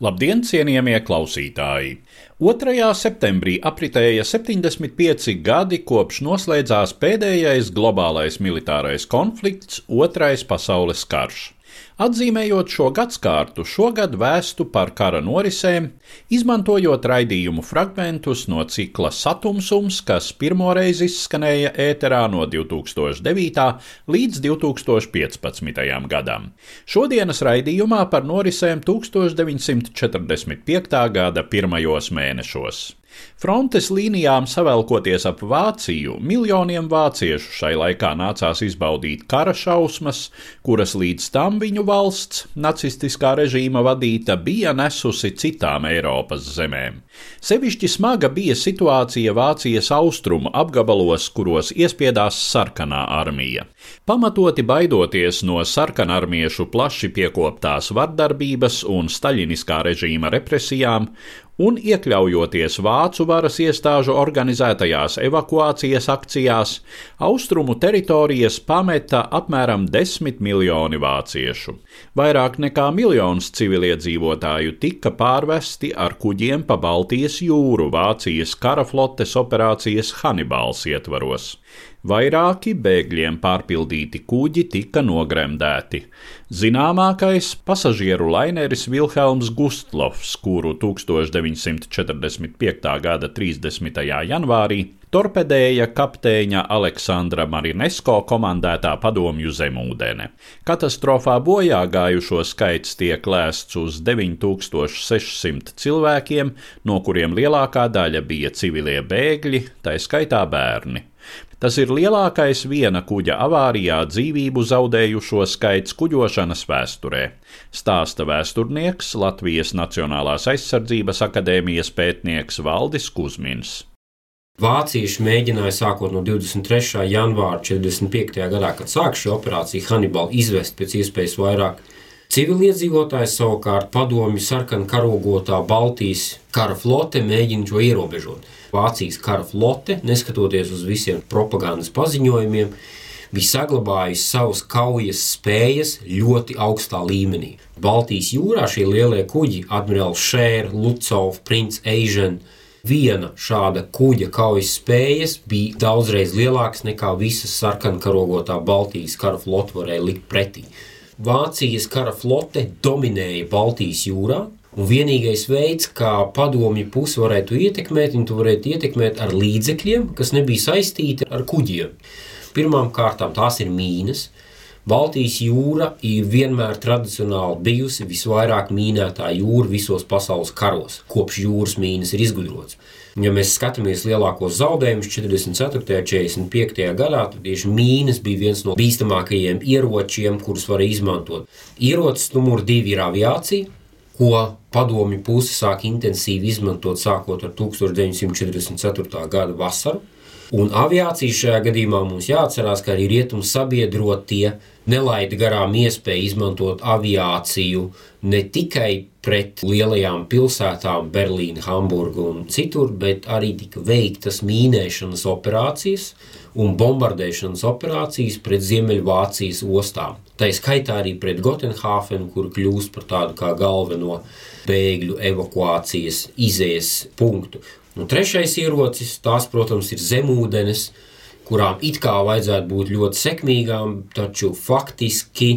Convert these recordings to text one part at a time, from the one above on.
Labdien, cienījamie klausītāji! 2. septembrī apritēja 75 gadi kopš noslēdzās pēdējais globālais militārais konflikts - Otrais pasaules karš. Atzīmējot šo gadsimtu, šogad vēstu par kara norisēm, izmantojot raidījumu fragmentus no cikla Satumsums, kas pirmoreiz izskanēja ēterā no 2009. līdz 2015. gadam. Šodienas raidījumā par norisēm 1945. gada pirmajos mēnešos. Frontes līnijām savelkoties ap Vāciju, miljoniem vāciešu šai laikā nācās izbaudīt kara šausmas, kuras līdz tam viņu valsts, nacistiskā režīma vadīta, bija nesusi citām Eiropas zemēm. Sevišķi smaga bija situācija Vācijas austrumu apgabalos, kuros iespiedās sarkanā armija. Pamatoti baidoties no sarkanarmiešu plaši piekoptās vardarbības un staļiniskā režīma represijām, un iekļaujoties vācu varas iestāžu organizētajās evakuācijas akcijās, austrumu teritorijas pameta apmēram 10 miljoni vāciešu. Vairāk nekā miljons civiliedzīvotāju tika pārvesti ar kuģiem pa Baltijas jūru Vācijas kara flotes operācijas Hanibals ietvaros. Vairāki bēgļiem pārpildīti kuģi tika nogremdēti. Zināmākais - pasažieru laineris Vilhelms Gustlovs, kuru 1945. gada 30. janvārī torpedēja kapteiņa Aleksandra Marinesko komandētā padomju zemūdene. Katastrofā bojā gājušo skaits tiek lēsts uz 9600 cilvēkiem, no kuriem lielākā daļa bija civilie bēgļi, tā skaitā bērni. Tas ir lielākais viena kuģa avārijā dzīvību zaudējušo skaits kuģošanas vēsturē, stāsta vēsturnieks Latvijas Nacionālās aizsardzības akadēmijas pētnieks Valdis Kusmins. Vācieši mēģināja sākot no 23. janvāra 45. gadā, kad sāk šī operācija Hannibal, izvest pēc iespējas vairāk civiliedzīvotājus, savukārt padomju sarkana karogotā Baltijas kara flote mēģina šo ierobežot. Vācijas kara flote, neskatoties uz visiem propagandas paziņojumiem, bija saglabājusi savas kaujas spējas ļoti augstā līmenī. Baltijas jūrā šie lielie kuģi, admirālis Šērs, Lucovs, Princis Eižens, viena šāda kuģa kaujas spējas bija daudzreiz lielākas nekā visas sarkankarogotā Baltijas kara flote varēja likt pretī. Vācijas kara flote dominēja Baltijas jūrā, Un vienīgais veids, kā padomju pusi varētu ietekmēt, viņi to varētu ietekmēt ar līdzekļiem, kas nebija saistīti ar kuģiem. Pirmkārt, tās ir mīnas. Baltijas jūra ir vienmēr tradicionāli bijusi visvairāk mīnētā jūra visos pasaules karos, kopš jūras mīnas ir izgudrotas. Ja mēs skatāmies lielākos zaudējumus 44. un 45. gadā, tad tieši mīnas bija viens no bīstamākajiem ieročiem, kurus var izmantot. Ierocis numur divi ir aviācija, ko padomju puse sāk intensīvi izmantot sākot ar 1944. gada vasaru. Un aviācija šajā gadījumā mums jāatcerās, ka arī rietumu sabiedrotie nelaida garām iespēju izmantot aviāciju ne tikai pret lielajām pilsētām, Berlīnu, Hamburgu un citur, bet arī tika veiktas mīnēšanas operācijas un bombardēšanas operācijas pret Ziemeļvācijas ostām. Tā skaitā arī pret Gotenhāfenu, kur kļūst par tādu kā galveno bēgļu evakuācijas izējas punktu. Un trešais ierocis, tās, protams, ir zemūdens, kurām it kā vajadzētu būt ļoti sekmīgām, taču faktiski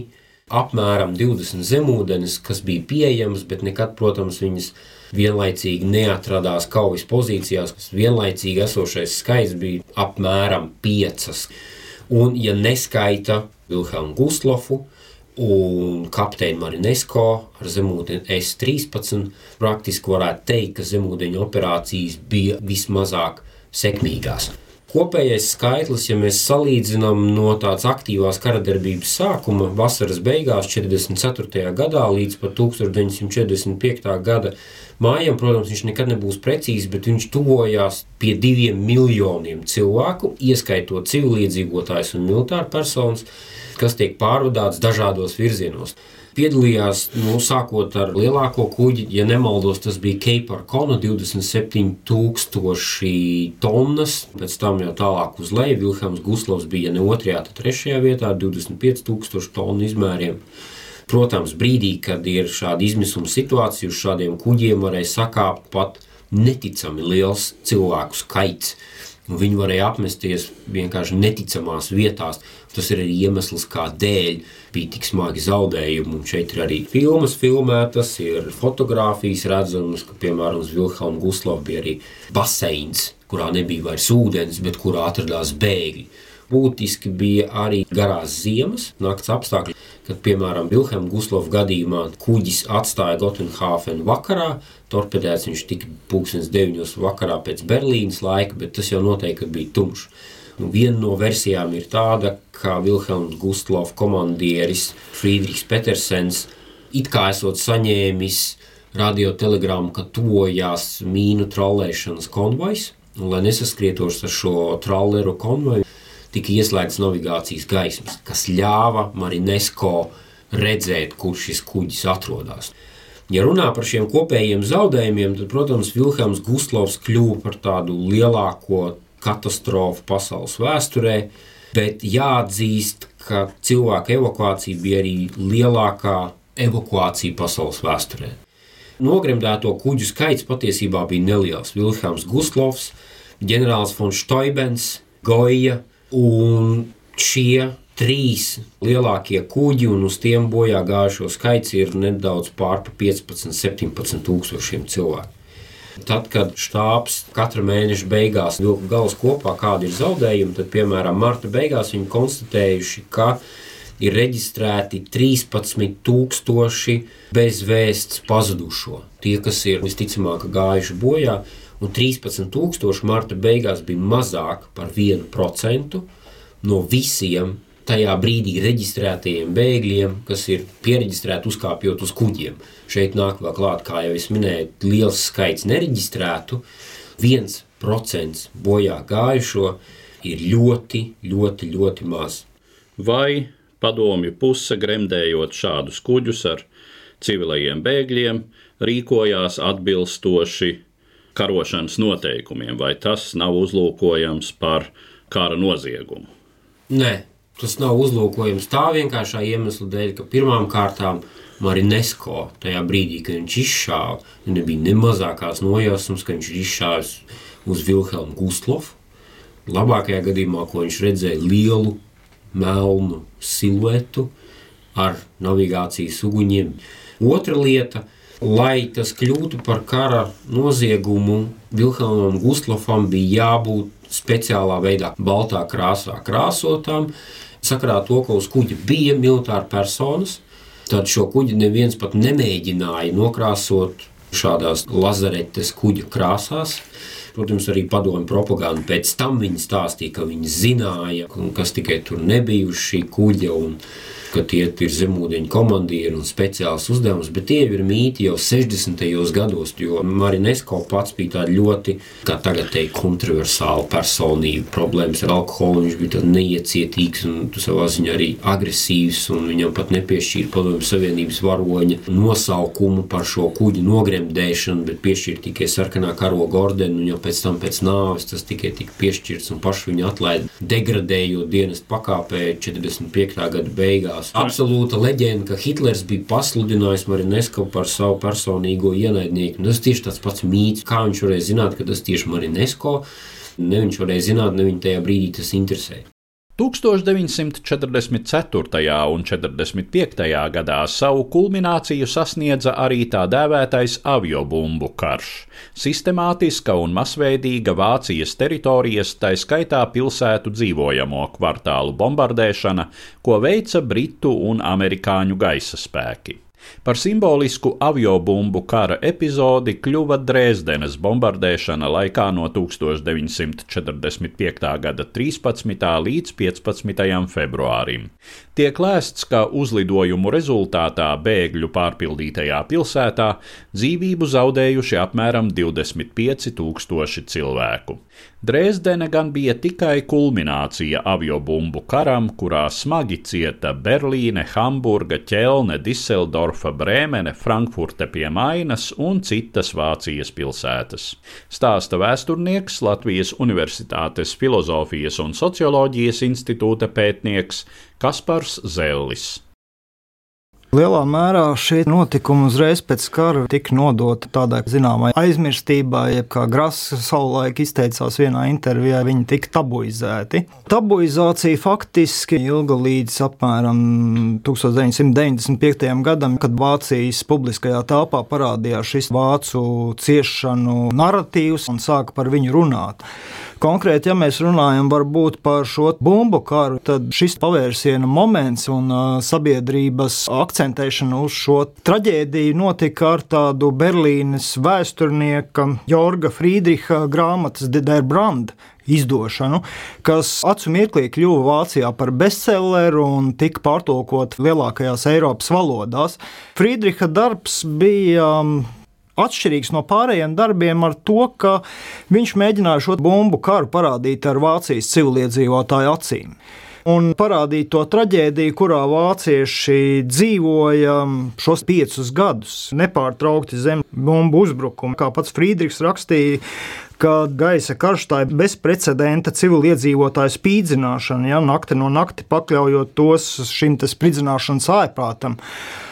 apmēram 20 zemūdens, kas bija pieejamas, bet nekad, protams, viņas vienlaicīgi neatradās kaujas pozīcijās. Vienlaicīgi esošais skaits bija apmēram 5. Un, ja neskaita Vilhelmu Gustlofu, un kapteini Marinesko ar zemūdeni S-13, praktiski varētu teikt, ka zemūdeņu operācijas bija vismazāk sekmīgās. Kopējais skaitlis, ja mēs salīdzinām no tādas aktīvās karadarbības sākuma, vasaras beigās, 44. gadā līdz pat 1945. gada mājām, protams, viņš nekad nebūs precīzs, bet viņš tuvojās pie diviem miljoniem cilvēku, ieskaitot civiliedzīvotājus un militāru personas, kas tiek pārvadāts dažādos virzienos piedalījās, nu, sākot ar lielāko kuģi, ja nemaldos, tas bija Cape Arcona 27,000 tonnas, pēc tam jau tālāk uz leju. Vilhelms Guslavs bija ne otrajā, tad trešajā vietā - 25,000 tonu izmēriem. Protams, brīdī, kad ir šāda izmisuma situācija, uz šādiem kuģiem varēja sakāpt pat neticami liels cilvēku skaits. Viņi varēja apmesties vienkārši neticamās vietās. Tas ir arī iemesls, kādēļ bija tik smagi zaudējumi. Un šeit ir arī filmas filmētas, ir fotografijas redzamas, ka, piemēram, uz Vilhelma Guslava bija arī baseins, kurā nebija vairs ūdens, bet kurā atradās bēgļi. Būtiski bija arī garās ziemas, nakts apstākļi, kad, piemēram, Vilhelma Guslava gadījumā kuģis atstāja Gotenhāfenu vakarā, torpedēts viņš tika pulkstens deviņos vakarā pēc Berlīnas laika, bet tas jau noteikti bija tumšs. Nu, viena no versijām ir tāda, ka Vilhelms Gustlovs komandieris Friedrichs Petersens it kā esot saņēmis radiotelegramu, ka tojās mīnu trolēšanas konvojs, un lai nesaskrietos ar šo trolleru konvoju, tika ieslēgts navigācijas gaismas, kas ļāva Marinesko redzēt, kur šis kuģis atrodas. Ja runā par šiem kopējiem zaudējumiem, tad, protams, Vilhelms Gustlovs kļuva par tādu lielāko katastrofa pasaules vēsturē, bet jāatzīst, ka cilvēku evakuācija bija arī lielākā evakuācija pasaules vēsturē. Nogremdēto kuģu skaits patiesībā bija neliels. Vilhelms Gustlovs, ģenerālis von Steubens, Goja un šie trīs lielākie kuģi, un uz tiem bojā gājušo skaits ir nedaudz pār 15, 17 tūkstošiem cilvēku. Tad, kad štābs katra mēneša beigās vilka galus kopā, kādi ir zaudējumi, tad, piemēram, marta beigās viņi konstatējuši, ka ir reģistrēti 13,000 bezvēsts pazudušo. Tie, kas ir visticamāk gājuši bojā, un 13,000 marta beigās bija mazāk par 1% no visiem tajā brīdī reģistrētajiem bēgļiem, kas ir pieregistrēti uzkāpjot uz kuģiem. Šeit nāk vēl klāt, kā jau es minēju, liels skaits nereģistrētu. viens procents bojā gājušo ir ļoti, ļoti, ļoti maz. Vai padomju puse, gremdējot šādus kuģus ar civilajiem bēgļiem, rīkojās atbilstoši karošanas noteikumiem, vai tas nav uzlūkojams par kara noziegumu? Nē, Tas nav uzlūkojams tā vienkāršā iemesla dēļ, ka pirmām kārtām Marinesko tajā brīdī, kad viņš izšāva, nebija ne mazākās nojausmas, ka viņš ir izšāvis uz Vilhelmu Gustlofu. Labākajā gadījumā, ko viņš redzēja lielu melnu siluetu ar navigācijas uguņiem. Otra lieta, lai tas kļūtu par kara noziegumu, Vilhelmam Gustlofam bija jābūt speciālā veidā, baltā krāsā krāsotām, sakarā to, ka uz kuģa bija militāri personas, tad šo kuģi neviens pat nemēģināja nokrāsot šādās lazaretes kuģa krāsās. Protams, arī padomju propaganda pēc tam viņi stāstīja, ka viņi zināja, kas tikai tur nebija uz šī kuģa. Un, ka tie ir zemūdeņu komandieri un speciāls uzdevums, bet tie ir mīti jau 60. gados, jo Marinesko pats bija tāda ļoti, kā tagad teikt, kontroversāla personība. Problēmas ar alkoholu, viņš bija neiecietīgs un savā ziņā arī agresīvs, un viņam pat nepiešķīra padomju savienības varoņa nosaukumu par šo kuģu nogremdēšanu, bet piešķīra tikai sarkanā karoga ordeni, un jau pēc tam pēc nāves tas tikai tika piešķirts un paši viņu atlaida degradējot dienestu pakāpē 45. gada beigās parādās absolūta leģenda, ka Hitlers bija pasludinājis Marinesku par savu personīgo ienaidnieku. Tas tieši tāds pats mīts, kā viņš varēja zināt, ka tas tieši Marinesko. Ne viņš varēja zināt, ne viņa tajā brīdī tas interesēja. 1944. un 45. gadā savu kulmināciju sasniedza arī tā dēvētais aviobumbu karš - sistemātiska un masveidīga Vācijas teritorijas, tā skaitā pilsētu dzīvojamo kvartālu bombardēšana, ko veica Britu un Amerikāņu gaisa spēki. Par simbolisku aviobumbu kara epizodi kļuva Dresdenes bombardēšana laikā no 1945. gada 13. līdz 15. februārim. Tiek lēsts, ka uzlidojumu rezultātā bēgļu pārpildītajā pilsētā dzīvību zaudējuši apmēram 25 tūkstoši cilvēku. Dresdene gan bija tikai kulminācija aviobumbu karam, kurā smagi cieta Berlīne, Hamburga, Ķelne, Diseldorfa, Brēmene, Frankfurte pie Mainas un citas Vācijas pilsētas. Stāsta vēsturnieks Latvijas Universitātes Filozofijas un Socioloģijas institūta pētnieks Kaspars Zellis. Lielā mērā šie notikumi uzreiz pēc kara tika nodoti tādai zināmai aizmirstībai, jeb kā Grasa savulaik izteicās vienā intervijā, viņi tika tabuizēti. Tabuizācija faktiski ilga līdz apmēram 1995. gadam, kad Vācijas publiskajā telpā parādījās šis vācu ciešanu narratīvs un sāka par viņu runāt. Konkrēti, ja mēs runājam par šo bumbu karu, tad šis pavērsiena moments un sabiedrības akcentēšana uz šo traģēdiju notika ar tādu Berlīnes vēsturnieka Jorga Friedricha grāmatas Der Brand izdošanu, kas acu mirklī kļuva Vācijā par bestselleru un tika pārtulkot lielākajās Eiropas valodās. Friedricha darbs bija atšķirīgs no pārējiem darbiem ar to, ka viņš mēģināja šo bumbu karu parādīt ar Vācijas civiliedzīvotāju acīm. Un parādīt to traģēdiju, kurā vācieši dzīvoja šos piecus gadus, nepārtraukti zem bumbu uzbrukuma. Kā pats Friedrichs rakstīja, ka gaisa karš tā ir bezprecedenta civiliedzīvotāju spīdzināšana, ja nakti no nakti pakļaujot tos šim spridzināšanas ārprātam.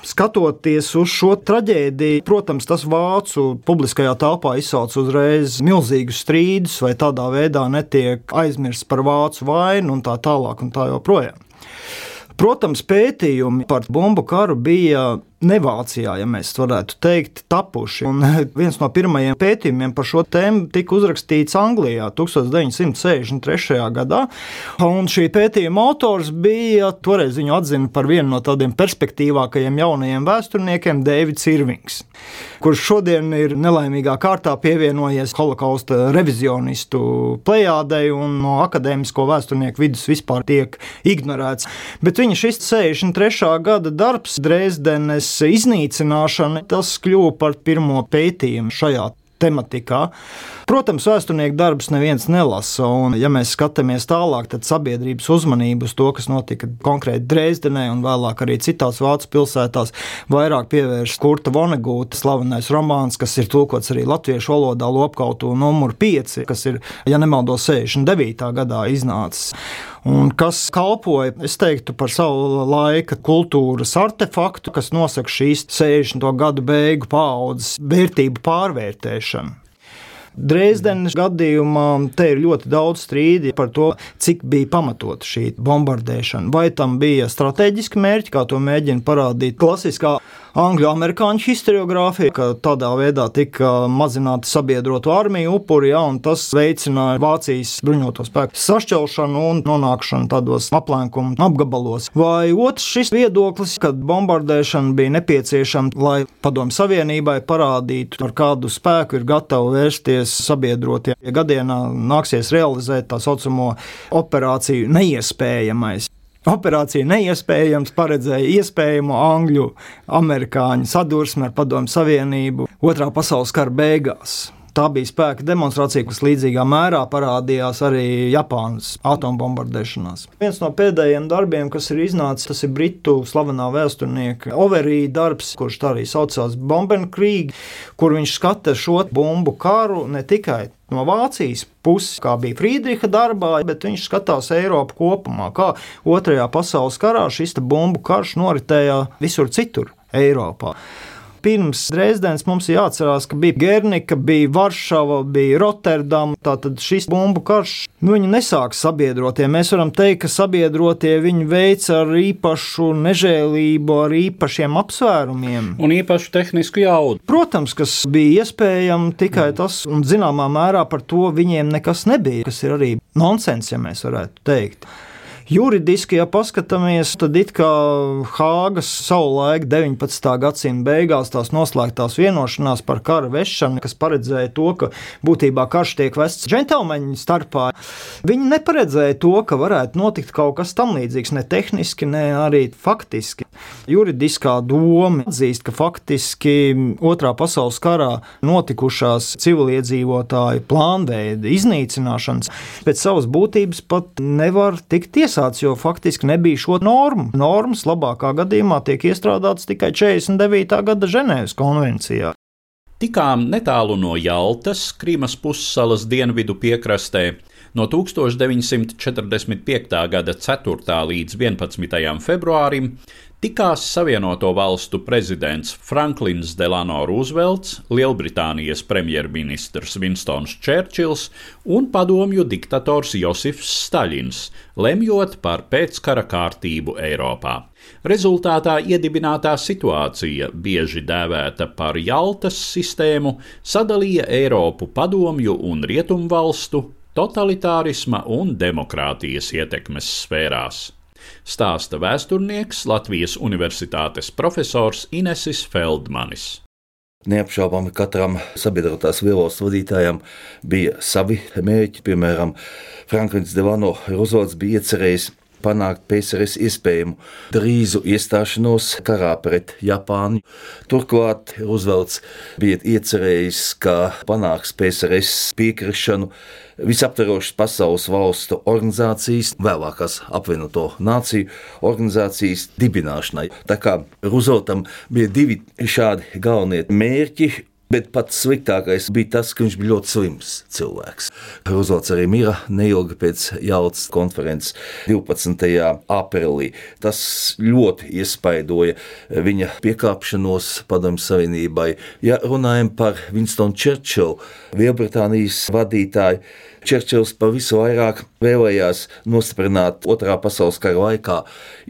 Skatoties uz šo traģēdiju, protams, tas vācu publiskajā telpā izsauc uzreiz milzīgus strīdus, vai tādā veidā netiek aizmirsts par vācu vainu un tā tālāk un tā joprojām. Protams, pētījumi par bumbu karu bija ne Vācijā, ja mēs varētu teikt, tapuši. Un viens no pirmajiem pētījumiem par šo tēmu tika uzrakstīts Anglijā 1963. gadā. Un šī pētījuma autors bija toreiz viņu atzina par vienu no tādiem perspektīvākajiem jaunajiem vēsturniekiem, Deivids Irvings, kurš šodien ir nelaimīgā kārtā pievienojies holokausta revizionistu plejādei un no akadēmisko vēsturnieku vidus vispār tiek ignorēts. Bet viņa šis 63. gada darbs Dresdenes iznīcināšana, tas kļuva par pirmo pētījumu šajā tematikā. Protams, vēsturnieku darbus neviens nelasa, un, ja mēs skatāmies tālāk, tad sabiedrības uzmanība uz to, kas notika konkrēti Dresdenē un vēlāk arī citās Vācijas pilsētās, vairāk pievērš Kurta Vonegūta slavenais romāns, kas ir tulkots arī latviešu valodā Lopkautu numur 5, kas ir, ja nemaldos, 69. gadā iznācis. Un kas kalpoja, es teiktu, par savu laika kultūras artefaktu, kas nosaka šīs 60. gadu beigu paudzes vērtību pārvērtēšanu. Dresdenes gadījumā te ir ļoti daudz strīdi par to, cik bija pamatota šī bombardēšana. Vai tam bija strateģiski mērķi, kā to mēģina parādīt klasiskā angļu-amerikāņu historiografija, ka tādā veidā tika mazināta sabiedroto armiju upuri, ja, un tas veicināja Vācijas bruņoto spēku sašķelšanu un nonākšanu tādos aplenkumu apgabalos. Vai otrs šis viedoklis, kad bombardēšana bija nepieciešama, lai Padomju Savienībai parādītu, ar kādu spēku ir gatava vērsties sabiedrotie, ja gadienā nāksies realizēt tā saucamo operāciju neiespējamais. Operācija neiespējams paredzēja iespējamo angļu, amerikāņu sadursmi ar Padomu Savienību otrā pasaules kara beigās. Tā bija spēka demonstrācija, kas līdzīgā mērā parādījās arī Japānas atombombardēšanās. Viens no pēdējiem darbiem, kas ir iznācis, tas ir britu slavenā vēsturnieka Overija darbs, kurš tā arī saucās Bombenkrīgi, kur viņš skata šo bumbu karu ne tikai no Vācijas puses, kā bija Friedricha darbā, bet viņš skatās Eiropu kopumā, kā Otrajā pasaules karā šis bumbu karš noritēja visur citur Eiropā. Pirms Dresdens mums jāatcerās, ka bija Gernika, bija Varšava, bija Rotterdama. Tātad šis bumbu karš nu, viņi nesāk sabiedrotie. Mēs varam teikt, ka sabiedrotie viņi veic ar īpašu nežēlību, ar īpašiem apsvērumiem. Un īpašu tehnisku jaudu. Protams, kas bija iespējams tikai tas, un zināmā mērā par to viņiem nekas nebija, kas ir arī nonsens, ja mēs varētu teikt. Juridiski, ja paskatāmies, tad it kā Hāgas savulaik 19. gadsimta beigās tās noslēgtās vienošanās par kara vešanu, kas paredzēja to, ka būtībā karš tiek vests džentlmeņu starpā, viņi neparedzēja to, ka varētu notikt kaut kas tam līdzīgs, ne tehniski, ne arī faktiski. Juridiskā doma atzīst, ka faktiski Otrā pasaules karā notikušās civiliedzīvotāju plānveida iznīcināšanas pēc savas būtības pat nevar tikt tiesāts tiesāts, jo faktiski nebija šo normu. Normas labākā gadījumā tiek iestrādātas tikai 49. gada Ženēvas konvencijā. Tikām netālu no Jaltas, Krīmas pussalas dienvidu piekrastē, no 1945. gada 4. līdz 11. februārim tikās Savienoto Valstu prezidents Franklins Delano Roosevelts, Lielbritānijas premjerministrs Winstons Čērčils un padomju diktators Josifs Staļins, lemjot par pēckara kārtību Eiropā. Rezultātā iedibinātā situācija, bieži dēvēta par Jaltas sistēmu, sadalīja Eiropu padomju un rietumvalstu, totalitārisma un demokrātijas ietekmes sfērās stāsta vēsturnieks Latvijas Universitātes profesors Inesis Feldmanis. Neapšaubāmi katram sabiedrotās vielos vadītājam bija savi mērķi. Piemēram, Franklins Delano Roosevelts bija iecerējis panākt PSRS iespējamu drīzu iestāšanos karā pret Japānu. Turklāt Roosevelts bija iecerējis, ka panāks PSRS piekrišanu visaptverošas pasaules valstu organizācijas, vēlākās apvienoto nāciju organizācijas dibināšanai. Tā kā Rooseveltam bija divi šādi galvenie mērķi, Bet pats sliktākais bija tas, ka viņš bija ļoti slims cilvēks. Roosevelts arī mira neilgi pēc Jālutas konferences 12. aprīlī. Tas ļoti iespaidoja viņa piekāpšanos Padomju Savienībai. Ja runājam par Winstonu Čerčilu, Lielbritānijas vadītāju, Čerčils pavisam vairāk vēlējās nostiprināt Otrā pasaules kara laikā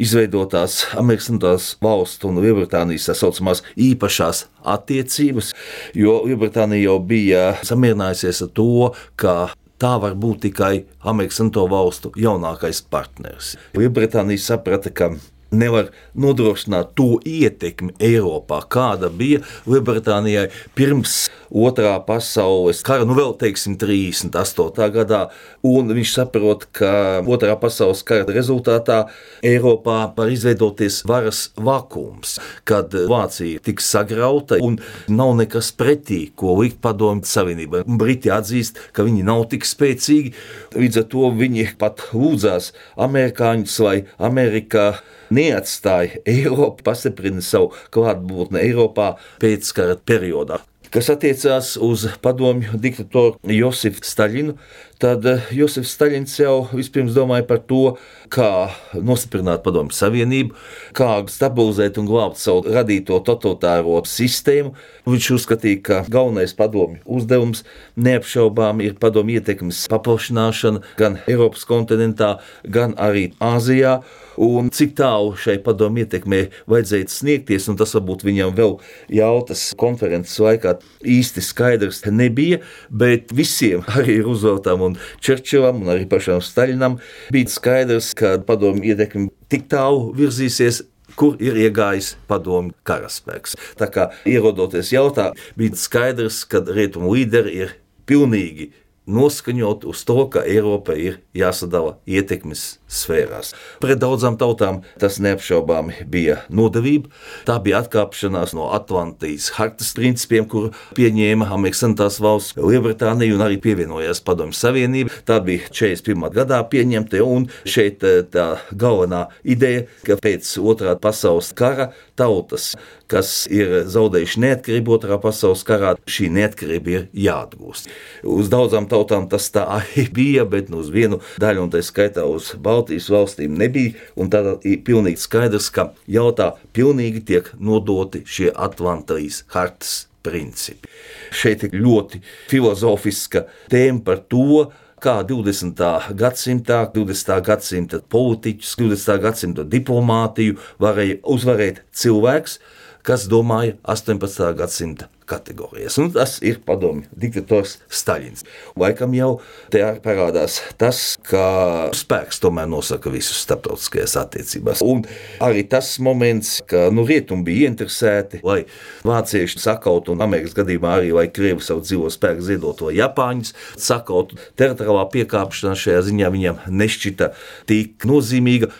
izveidotās Amerikas valstu un Lielbritānijas tā saucamās īpašās attiecības, jo Lielbritānija jau bija samierinājusies ar to, ka tā var būt tikai Amerikas Savienoto Valstu jaunākais partneris. Lielbritānija saprata, ka nevar nodrošināt to ietekmi Eiropā, kāda bija Lielbritānijai pirms Otrā pasaules kara, nu vēl teiksim, 38. gadā. Un viņš saprot, ka Otrā pasaules kara rezultātā Eiropā var izveidoties varas vakums, kad Vācija tiks sagrauta un nav nekas pretī, ko likt padomju Savienībai. Briti atzīst, ka viņi nav tik spēcīgi, līdz ar to viņi pat lūdzās amerikāņus, lai Amerikā neatstāja Eiropu, pastiprina savu klātbūtni Eiropā pēckara periodā. Kas attiecās uz padomju diktatoru Josifu Staļinu, tad eh, Josifs Staļins jau vispirms domāja par to, kā nostiprināt padomju savienību, kā stabilizēt un glābt savu radīto totalitāro sistēmu. Viņš uzskatīja, ka galvenais padomju uzdevums neapšaubām ir padomju ietekmes paplašināšana gan Eiropas kontinentā, gan arī Āzijā un cik tālu šai padomu ietekmē vajadzēja sniegties, un tas varbūt viņam vēl jautas konferences laikā īsti skaidrs nebija, bet visiem, arī Rooseveltam un Čerčilam un arī pašam Staļinam, bija skaidrs, ka padomu ietekme tik tālu virzīsies, kur ir iegājis padomju karaspēks. Tā kā ierodoties jautā, bija skaidrs, ka rietumu līderi ir pilnīgi noskaņot uz to, ka Eiropa ir jāsadala ietekmes sfērās. Pret daudzām tautām tas neapšaubāmi bija nodevība. Tā bija atkāpšanās no Atlantijas hartas principiem, kur pieņēma Amerikas Savienotās valsts, Lielbritānija un arī pievienojās Padomju Savienība. Tā bija 41. gadā pieņemta, un šeit eh, tā galvenā ideja, ka pēc otrā pasaules kara tautas, kas ir zaudējuši neatkarību otrā pasaules karā, šī neatkarība ir jāatgūst. Uz daudzām tautām tas tā arī bija, bet nu uz vienu daļu, un tā skaitā uz Baltiju Baltijas valstīm nebija. Tad ir pilnīgi skaidrs, ka jautā pilnīgi tiek nodoti šie Atlantijas hartas principi. Šeit ir ļoti filozofiska tēma par to, kā 20. gadsimtā, 20. gadsimta politiķus, 20. gadsimta diplomātiju varēja uzvarēt cilvēks, kas domāja 18. gadsimta kategorijas. Un tas ir padomju diktators Staļins. Laikam jau te parādās tas, ka spēks tomēr nosaka visus starptautiskajās attiecībās. Un arī tas moments, ka nu, rietumi bija ieinteresēti, lai vācieši sakautu, un Amerikas gadījumā arī, lai Krievi savu dzīvo spēku ziedoto Japāņus sakautu. Teritoriālā piekāpšanās šajā ziņā viņam nešķita tik nozīmīga.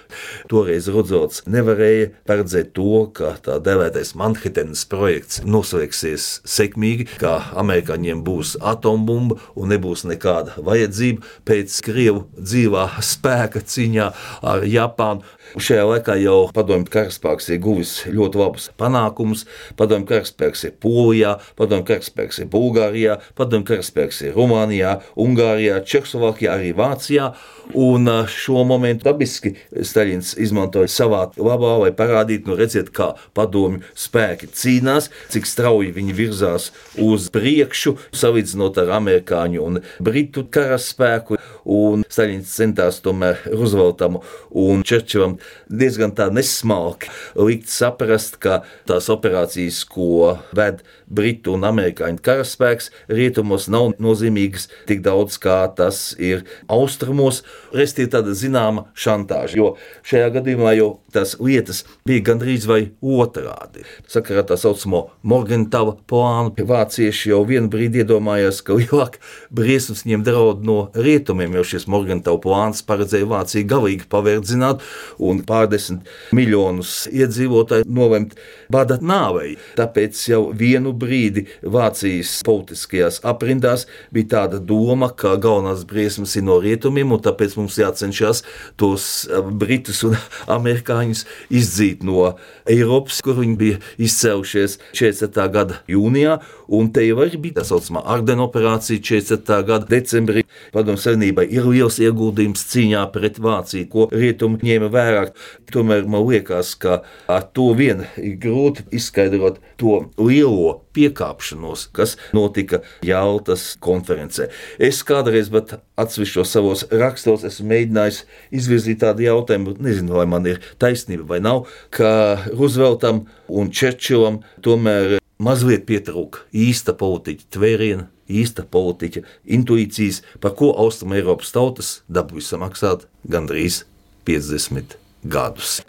Toreiz Rudzots nevarēja paredzēt to, ka tā dēvētais Manhetenas projekts noslēgsies sekmīgi, ka amerikāņiem būs atombumba un nebūs nekāda vajadzība pēc Krievu dzīvā spēka cīņā ar Japānu. Šajā laikā jau padomju karaspēks ir guvis ļoti labus panākumus. Padomju karaspēks ir Polijā, padomju karaspēks ir Bulgārijā, padomju karaspēks ir Rumānijā, Ungārijā, Čehoslovākijā, arī Vācijā. Un šo momentu dabiski Staļins izmantoja savā labā, lai parādītu, nu redziet, kā padomju spēki cīnās, cik strauji viņi virzās uz priekšu, salīdzinot ar amerikāņu un britu karaspēku. Un Staļins centās tomēr Rooseveltam un Čerčilam diezgan tā nesmalki likt saprast, ka tās operācijas, ko ved Britu un Amerikāņu karaspēks, rietumos nav nozīmīgas tik daudz, kā tas ir austrumos. Resti ir tāda zināma šantāža, jo šajā gadījumā jau tās lietas bija gandrīz vai otrādi. Sakarā tā saucamo Morgentava plānu vācieši jau vienu brīdi iedomājās, ka lielāk briesmas viņiem draud no rietumiem, jo šis Morgentava plāns paredzēja Vāciju galīgi paverdzināt un pārdesmit miljonus iedzīvotāju nolemt bada nāvei. Tāpēc jau vienu brīdi Vācijas politiskajās aprindās bija tāda doma, ka galvenās briesmas ir no rietumiem, un tāpēc mums jācenšas tos eh, britus un amerikāņus izdzīt no Eiropas, kur viņi bija izcēlušies 40. gada jūnijā. Un te jau bija tā saucamā Ardena operācija 40. gada decembrī. Padomu Savienībai ir liels ieguldījums cīņā pret Vāciju, ko rietumi ņēma vērā. Tomēr man liekas, ka ar to vien ir grūti izskaidrot to lielo piekāpšanos, kas notika Jaltas konferencē. Es kādreiz, bet atsevišķos savos rakstos, esmu mēģinājis izvirzīt tādu jautājumu, nezinu, vai man ir taisnība vai nav, ka Rooseveltam un Čerčilam tomēr mazliet pietrūka īsta politiķa tvēriena, īsta politiķa intuīcijas, par ko Austrum Eiropas tautas dabūja samaksāt gandrīz 50 gadus.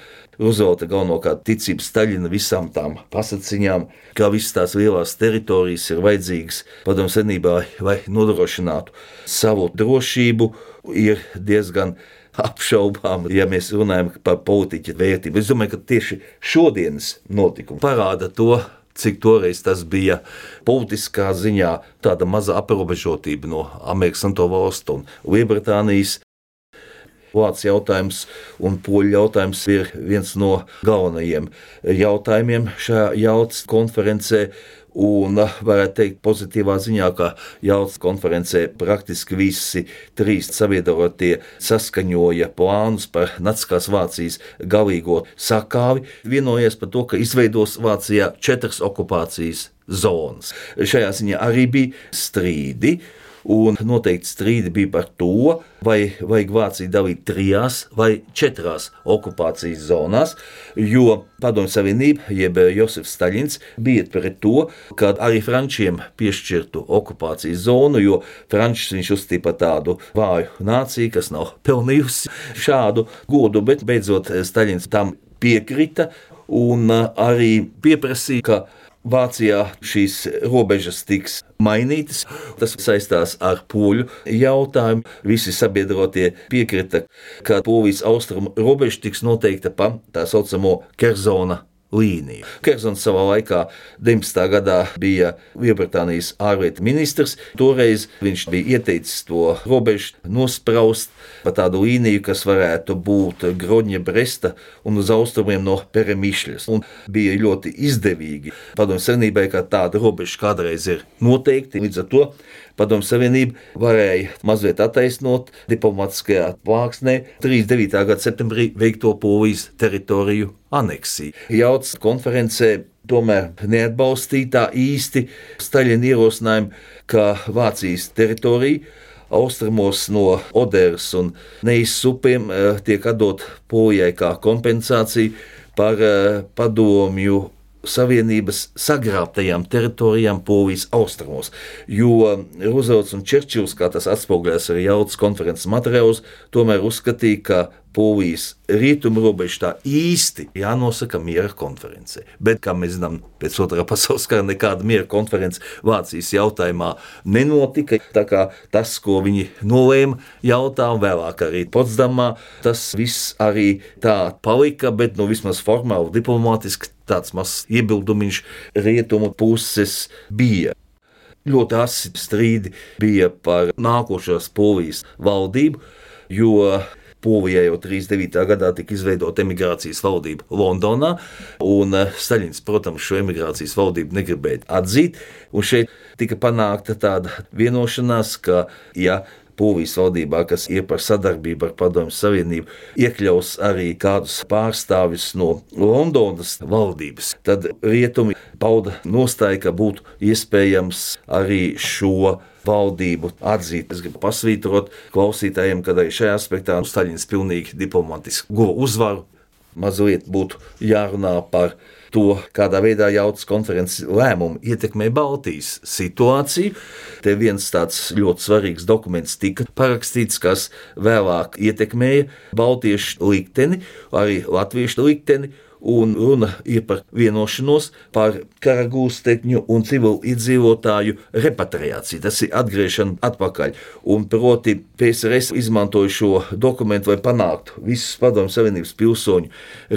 Roosevelta galvenokārt ticība Staļina visām tām pasakiņām, ka visas tās lielās teritorijas ir vajadzīgas padomu senībā, lai nodrošinātu savu drošību, ir diezgan apšaubām, ja mēs runājam par politiķa vērtību. Es domāju, ka tieši šodienas notikumi parāda to, cik toreiz tas bija politiskā ziņā tāda maza aprobežotība no Amerikas Savienoto Valstu un Lielbritānijas Vācijas jautājums un poļu jautājums ir viens no galvenajiem jautājumiem šajā jautas konferencē. Un varētu teikt, pozitīvā ziņā, ka Jālis konferencē praktiski visi trīs sabiedrotie saskaņoja plānus par Naciskās Vācijas galīgo sakāvi, vienojies par to, ka izveidos Vācijā četras okupācijas zonas. Šajā ziņā arī bija strīdi un noteikti strīdi bija par to, vai vajag Vāciju dalīt trijās vai četrās okupācijas zonās, jo Padomju Savienība, jeb Josefs Staļins, bija pret to, ka arī Frančiem piešķirtu okupācijas zonu, jo Frančus viņš uzskatīja par tādu vāju nāciju, kas nav pelnījusi šādu godu, bet beidzot Staļins tam piekrita un arī pieprasīja, ka Vācijā šīs robežas tiks mainītas. Tas saistās ar poļu jautājumu. Visi sabiedrotie piekrita, ka Polijas austrumu robeža tiks noteikta pa tā saucamo Kerzona līniju. Kersons savā laikā, 19. gadā, bija Lielbritānijas ārlietu ministrs. Toreiz viņš bija ieteicis to robežu nospraust pa tādu līniju, kas varētu būt Groņa, Bresta un uz austrumiem no Peremišļas. Un bija ļoti izdevīgi padomju savienībai, ka tāda robeža kādreiz ir noteikti. Līdz ar to Padomju Savienība varēja mazliet attaisnot diplomātiskajā plāksnē 39. gada septembrī veikto polijas teritoriju aneksiju. Jauts konferencē tomēr neatbalstīja tā īsti Staļina ierosinājumu, ka Vācijas teritorija austrumos no Oderas un Neizs upēm eh, tiek atdot Polijai kā kompensācija par eh, padomju Savienības sagrābtajām teritorijām Polijas austrumos. Jo Roosevelts un Čerčils, kā tas atspoguļojas arī jautas konferences materiālos, tomēr uzskatīja, ka Polijas rietumu robeža tā īsti jānosaka miera konferencē. Bet, kā mēs zinām, pēc otrā pasaules kara nekāda miera konference Vācijas jautājumā nenotika. Tas, ko viņi nolēma, jautājumu vēlāk arī Potsdamā, tas viss arī tā palika, bet nu, vismaz formāli, diplomātiski tāds mazs iebildumiņš rietumu puses bija. Ļoti asi strīdi bija par nākošās polijas valdību, jo Polijā jau 39. gadā tika izveidota emigrācijas valdība Londonā, un eh, Staļins, protams, šo emigrācijas valdību negribēja atzīt. Šeit tika panākta tāda vienošanās, ka, ja Polijas valdībā, kas ir par sadarbību ar Padomju Savienību, iekļaus arī kādus pārstāvis no Londonas valdības, tad rietumi pauda nostāju, ka būtu iespējams arī šo valdību atzīt. Es gribu pasvītrot klausītājiem, ka arī šajā aspektā Staļins pilnīgi diplomatiski guva uzvaru. Mazliet būtu jārunā par to, kādā veidā jautas konferences lēmumi ietekmē Baltijas situāciju. Te viens tāds ļoti svarīgs dokuments tika parakstīts, kas vēlāk ietekmēja Baltiešu likteni, arī Latviešu likteni un runa ir par vienošanos par kara gūstekņu un civilu iedzīvotāju repatriāciju. Tas ir atgriešana atpakaļ. Un proti PSRS izmantoja šo dokumentu, lai panāktu visus padomu savienības pilsoņu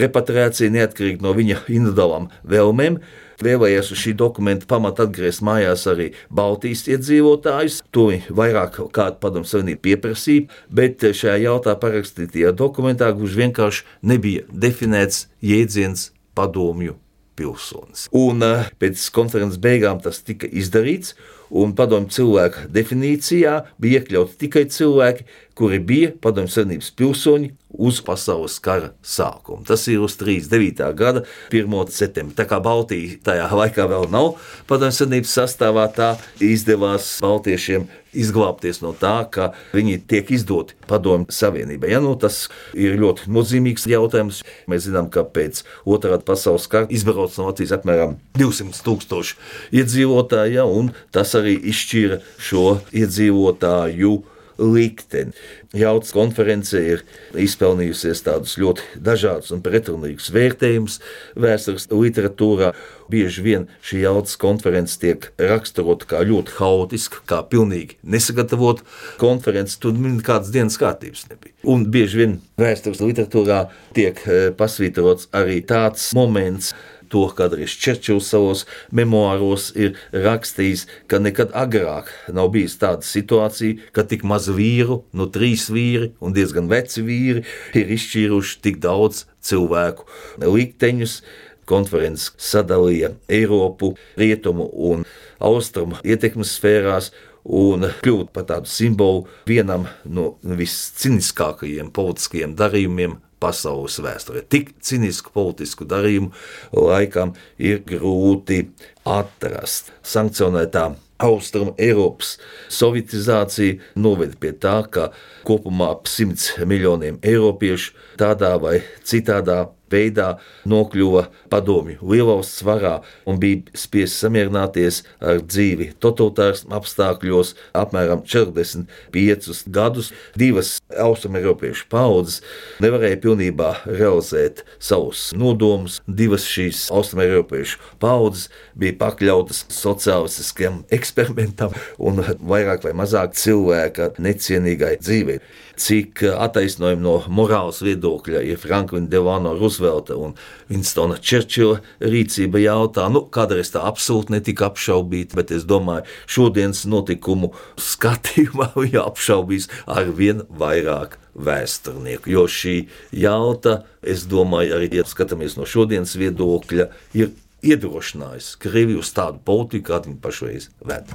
repatriāciju neatkarīgi no viņa individuālām vēlmēm vēlējies uz šī dokumenta pamata atgriezt mājās arī Baltijas iedzīvotājus. To vairāk kāda padomu savienība pieprasīja, bet šajā jautā parakstītajā dokumentā gluži vienkārši nebija definēts jēdziens padomju pilsonis. Un eh, pēc konferences beigām tas tika izdarīts, un padomju cilvēku definīcijā bija iekļauti tikai cilvēki, kuri bija padomju savienības pilsoņi uz pasaules kara sākumu. Tas ir uz 39. gada 1. septembra. Tā kā Baltija tajā laikā vēl nav padomju savienības sastāvā, tā izdevās baltiešiem izglābties no tā, ka viņi tiek izdoti padomju savienībai. Ja, nu, tas ir ļoti nozīmīgs jautājums. Mēs zinām, ka pēc otrā pasaules kara izbrauc no Latvijas apmēram 200 tūkstoši iedzīvotāji, ja, un tas arī izšķīra šo iedzīvotāju likteni. Jauts konference ir izpelnījusies tādus ļoti dažādus un pretrunīgus vērtējumus vēstures literatūrā. Bieži vien šī jautas konference tiek raksturota kā ļoti haotiska, kā pilnīgi nesagatavota konference. Tur nekādas dienas kārtības nebija. Un bieži vien vēstures literatūrā tiek eh, pasvītrots arī tāds moments, to, arī Čerčils savos memoāros ir rakstījis, ka nekad agrāk nav bijis tāda situācija, ka tik maz vīru, nu trīs vīri un diezgan veci vīri ir izšķīruši tik daudz cilvēku likteņus. Konferences sadalīja Eiropu, Rietumu un Austrumu ietekmes sfērās, un kļūt par tādu simbolu vienam no visciniskākajiem politiskajiem darījumiem pasaules vēsturē. Tik cinisku politisku darījumu laikam ir grūti atrast. Sankcionētā Austrum Eiropas sovietizācija noveda pie tā, ka kopumā ap 100 miljoniem eiropiešu tādā vai citādā veidā nokļuva padomju lielvalsts varā un bija spiests samierināties ar dzīvi totalitārs apstākļos apmēram 45 gadus. Divas austrumēropiešu paudzes nevarēja pilnībā realizēt savus nodomus. Divas šīs austrumēropiešu paudzes bija pakļautas sociālistiskam eksperimentam un vairāk vai mazāk cilvēka necienīgai dzīvei. Cik attaisnojumi no morāles viedokļa ir Franklina Delano Roosevelt Roosevelta un Winstona Čerčila rīcība jautā, nu, kādreiz tā absolūti netika apšaubīta, bet es domāju, šodienas notikumu skatījumā viņa apšaubīs ar vien vairāk vēsturnieku. Jo šī jauta, es domāju, arī, ja skatāmies no šodienas viedokļa, ir iedrošinājis Krieviju uz tādu politiku, kādu viņi pašreiz ved.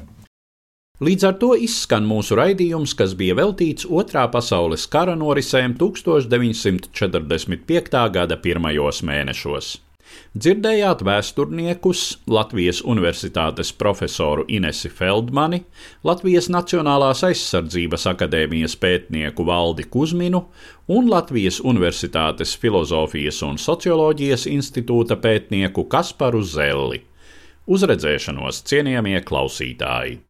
Līdz ar to izskan mūsu raidījums, kas bija veltīts Otrā pasaules kara norisēm 1945. gada pirmajos mēnešos. Dzirdējāt vēsturniekus Latvijas Universitātes profesoru Inesi Feldmani, Latvijas Nacionālās aizsardzības akadēmijas pētnieku Valdi Kusminu un Latvijas Universitātes Filozofijas un socioloģijas institūta pētnieku Kasparu Zelli. Uzredzēšanos cienījamie klausītāji!